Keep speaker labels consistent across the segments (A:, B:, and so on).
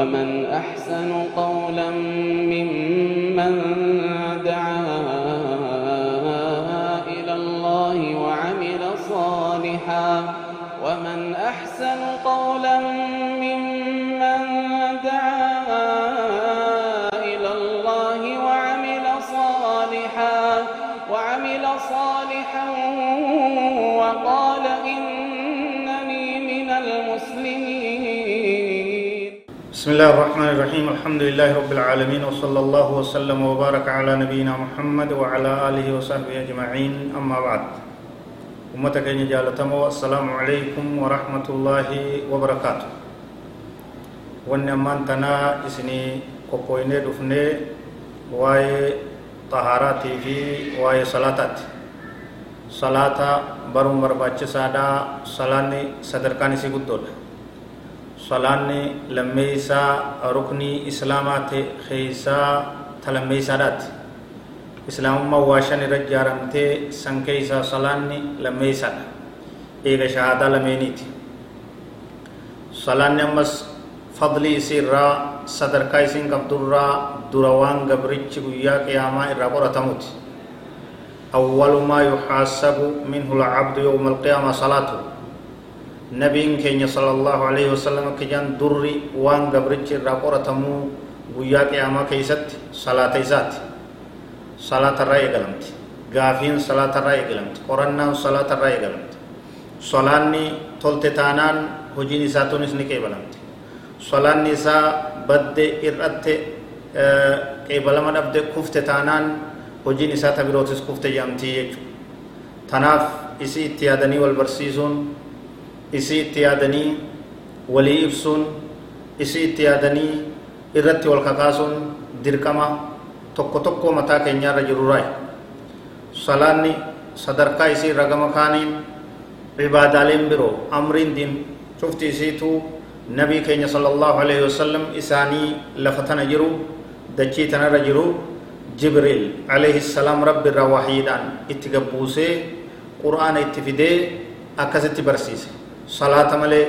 A: ومن أحسن قولا ممن الله
B: الرحمن الرحيم الحمد لله رب العالمين وصلى الله وسلم وبارك على نبينا محمد وعلى آله وصحبه أجمعين أما بعد أمتك إن جالتمو السلام عليكم ورحمة الله وبركاته وأن أمان تنا إسني قبويني دفني واي طهاراتي في واي صلاتات صلاة برم برباچ سادا صلاني صدركاني سي قدود salaanni lammeeysaa ruknii islaamaa ta'e keeysaa ta lammeeysaadhaati islaamummaa waa shan irra ijaaramtee san keeysaa salaanni lammeeysaadha. Eega shahaadaa lameeniiti salaanni ammas fadlii isii irraa sadarkaa isiin qabdurraa dura waan gabrichi guyyaa qiyaamaa irraa qoratamuti awwalu maa yuxaasabu minhu lcabdu yowma alqiyaama salaatu nabiin keenya sallallahu alaihi wasallam kijaan durri waan gabrichi irraa qoratamuu guyyaa qiyaamaa keeysatti salaata isaati salaatarraa eegalamti gaafiin salaatarraa eegalamti qorannaan salaatarraa eegalamti solaanni tolte taanaan hojiin isaa tunis ni qeebalamti solaanni isaa badde ir'atte qeebalama dhabde kufte taanaan hojiin isaa ta birootis kufte jedhamtii jechu tanaaf isi itti yaadanii wal barsiisuun isii itti yaadanii walii ibsuun isii itti yaadanii irratti wal kakaasuun dirqama tokko tokko mataa keenyaarra jirurraa salaanni sadarkaa isii irra gama kaaniin cibaadaaleen biroo amriin diin cufti isiituu nabii keenya sala allahu alaihi wasallam isaanii lafa tana jiru dachii tanarra jiru jibriil alayhi salaam rabbi irraa wahyiidhaan itti gabbuusee qur'aana itti fidee akkasitti barsiise salaata malee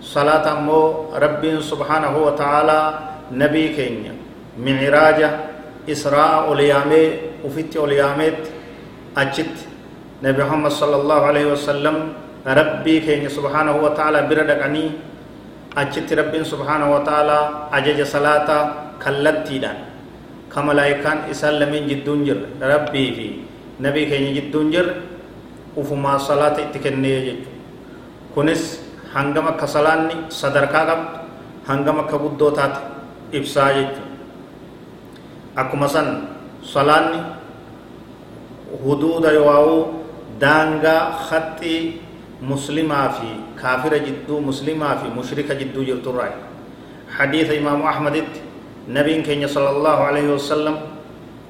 B: salaata ammoo rabbiin subhaanahu wa ta'aalaa nabii keenya miciraaja israa'a ol yaamee ufitti ol yaameetti achitti nabi muhammad sala allahu alayhi wasallam rabbii keenya subhaanahu wa ta'aalaa bira dhaqanii achitti rabbiin subhaanahu wa ta'aalaa ajaja salaataa kallattiidhaan ka malaa'ikaan isaan lameen jidduun jirre rabbii fi nabii keenya jidduun jirre ufumaa salaata itti kennee jechuudha kunis hangam akka salaanni sadarkaa qabdu hangam akka guddoo taate ibsaa jechuudha akkuma san salaanni huduuda yoowuu daangaa haxxii muslimaa fi kaafira jidduu muslimaa fi mushrika jidduu jirturraa حديث إمام أحمد نبي كين صلى الله عليه وسلم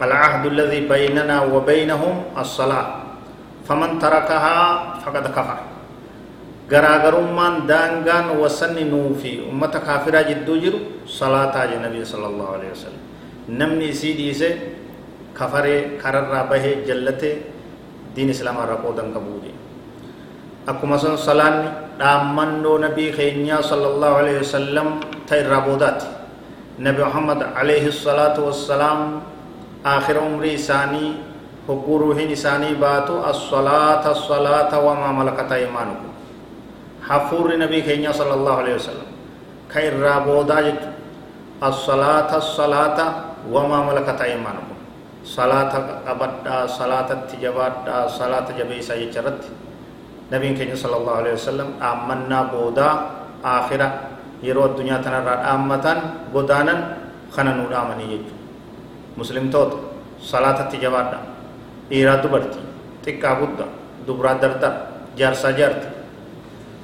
B: العهد الذي بيننا وبينهم الصلاة فمن تركها فقد كفر garaagarummaan daangaan wasanni nuu fi ummata kaafiraa jidduu jiru salaataa je nabii sala allahu alehi wasalam namni isii dhiise kafaree kararraa bahee jallatee diin islaamaa irraa qoodan qabuu je akkuma san salaanni dhaammannoo nabii keenyaa sala allahu alehi wasalam ta irraa boodaati nabi muhammad alayhi salaatu wassalaam aakhira umrii isaanii hogguu ruuhin isaanii baatu assalaata assalaata wamaa malakata imaanukum حفور نبي كينيا صلى الله عليه وسلم۔ خير رابودا جت۔ الصلاة الصلاة وما ملكت أيمانكم صلاة أبدا صلاة تجبادا صلاة جبيسا يجرت نبي كينيا صلى الله عليه وسلم آمنا بودا آخرة يرو الدنيا تنرى آمتا بودانا خننو آمني يجو مسلم توت صلاة تجبادا إيراد برتي تكا بودا دبرا دردر جارسا جارتي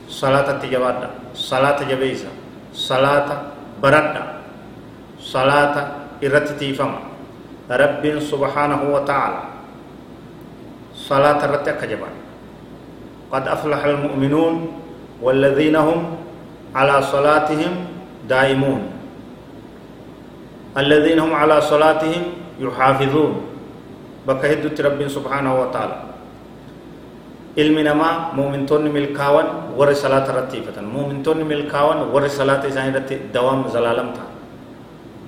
B: salaatatti jabaadha salaata jabeeysa salaata baradha salaata irratti tiifama rabbiin subhaanahu wa ta'ala salaata irratti akka jabaadha قد أفلح المؤمنون والذين هم على صلاتهم دائمون الذين هم على صلاتهم يحافظون بكهدت رب سبحانه وتعالى ilmi namaa muumintoonni milkaawan warri salaata irratti ifatan muumintoonni milkaawan warri salaata isaanii irratti dawaam zalaalam ta'a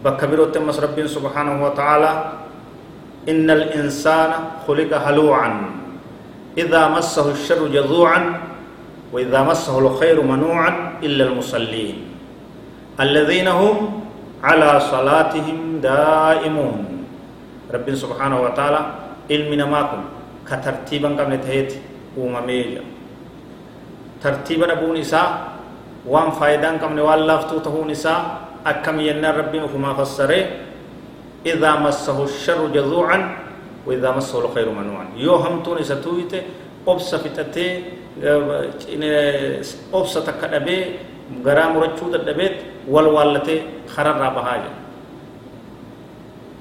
B: bakka birootti ammas rabbiin subhaanahu wa ta'aalaa inna al-insaana khuliqa haluucan إذا مسه الشر جذوعا وإذا مسه الخير منوعا إلا المصلين الذين هم على صلاتهم دائمون رب سبحانه وتعالى علمنا ماكم كترتيبا قبل تهيتي uumamee jira tartiiba dhabuun isaa waan faayidaan qabne waan laaftuu ta'uun isaa akkam yennaan rabbiin ufumaa fassaree idaa massahu sharru jazuucan wa idaa massahu lkhayru manuucan yoo hamtuun isa tuuyite obsa fixatee obsa takka dhabee garaa murachuu dadhabeet wal waallatee kararraa bahaa jira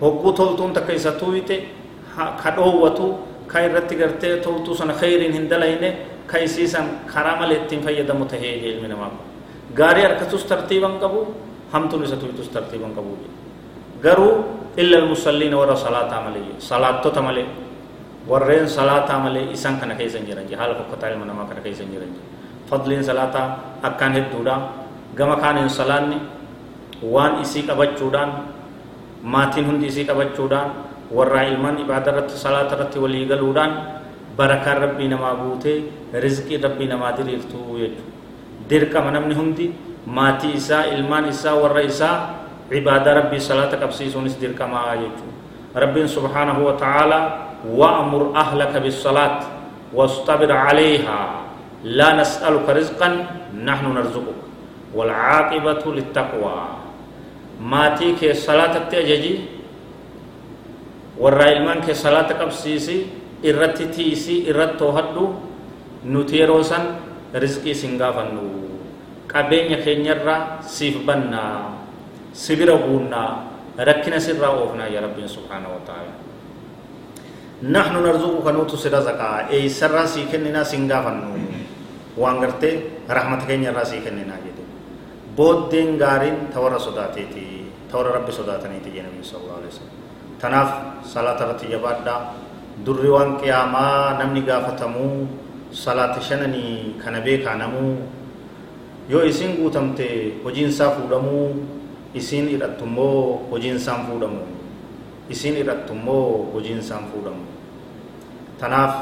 B: hogguu toltuun takka isa tuuyite ka dhoowwatu ka irratti gartee toltuu sana khayriin hin dalayne ka isiisan karaa malee ittiin fayyadamu tahee ilmi namaa kun gaarii harkatus tartiiban qabu hamtuun isa tuytus tartiiban qabu garuu illa almusalliina warra salaataa malee salaattota malee warreen salaataa malee isan kana keessa hin jiran haala fokkataa ilma namaa kana keessa hin jiran fadliin salaataa akkaan hedduudha gama kaaniin salaanni waan isii qabachuudhaan maatiin hundi isii qabachuudhaan warraa ilmaan ibaada irratti salaata irratti walii galuudhaan barakaan rabbii namaa guutee rizqii rabbii namaa diriirtuu jechuudha dirqama namni hundi maatii isaa ilmaan isaa warra isaa عبادة ربي صلاة قبسيسونس دير كما يجو ربي سبحانه وتعالى وأمر أهلك بالصلاة واصطبر عليها لا نسألك رزقا نحن نرزقك والعاقبة للتقوى ماتيك صلاة التأججي warraa ilmaan kee salaata qabsiisi irratti tiisi irratti toohadhu nuti yeroo san rizqii sin gaafannu qabeenya keenyarraa siif bannaa sibira guunnaa rakkina sirraa oofnaa ya rabbiin subhaanahu wa ta'ala نرزقك نوت سيدا زكاة أي سر راسي كننا سنغا فنو وانغرتي رحمتك كننا راسي كننا جدي بود دين غارين تورا صداتي تي تورا ربي صداتني تي نبي صلى الله عليه وسلم tanaaf salaata irratti jabaadha durri waan qiyaamaa namni gaafatamuu salaata shananii kana beekaa namuu yoo isin guutamte hojiinsaa fuudhamuu isin hidhattummoo hojiinsaan fuudhamu isin hidhattummoo hojiinsaan fuudhamu tanaaf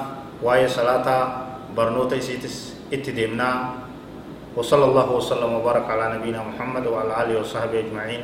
B: waa'ee salaataa barnoota isiitis itti deemnaa وصلى الله وسلم وبارك على نبينا محمد وعلى اله وصحبه اجمعين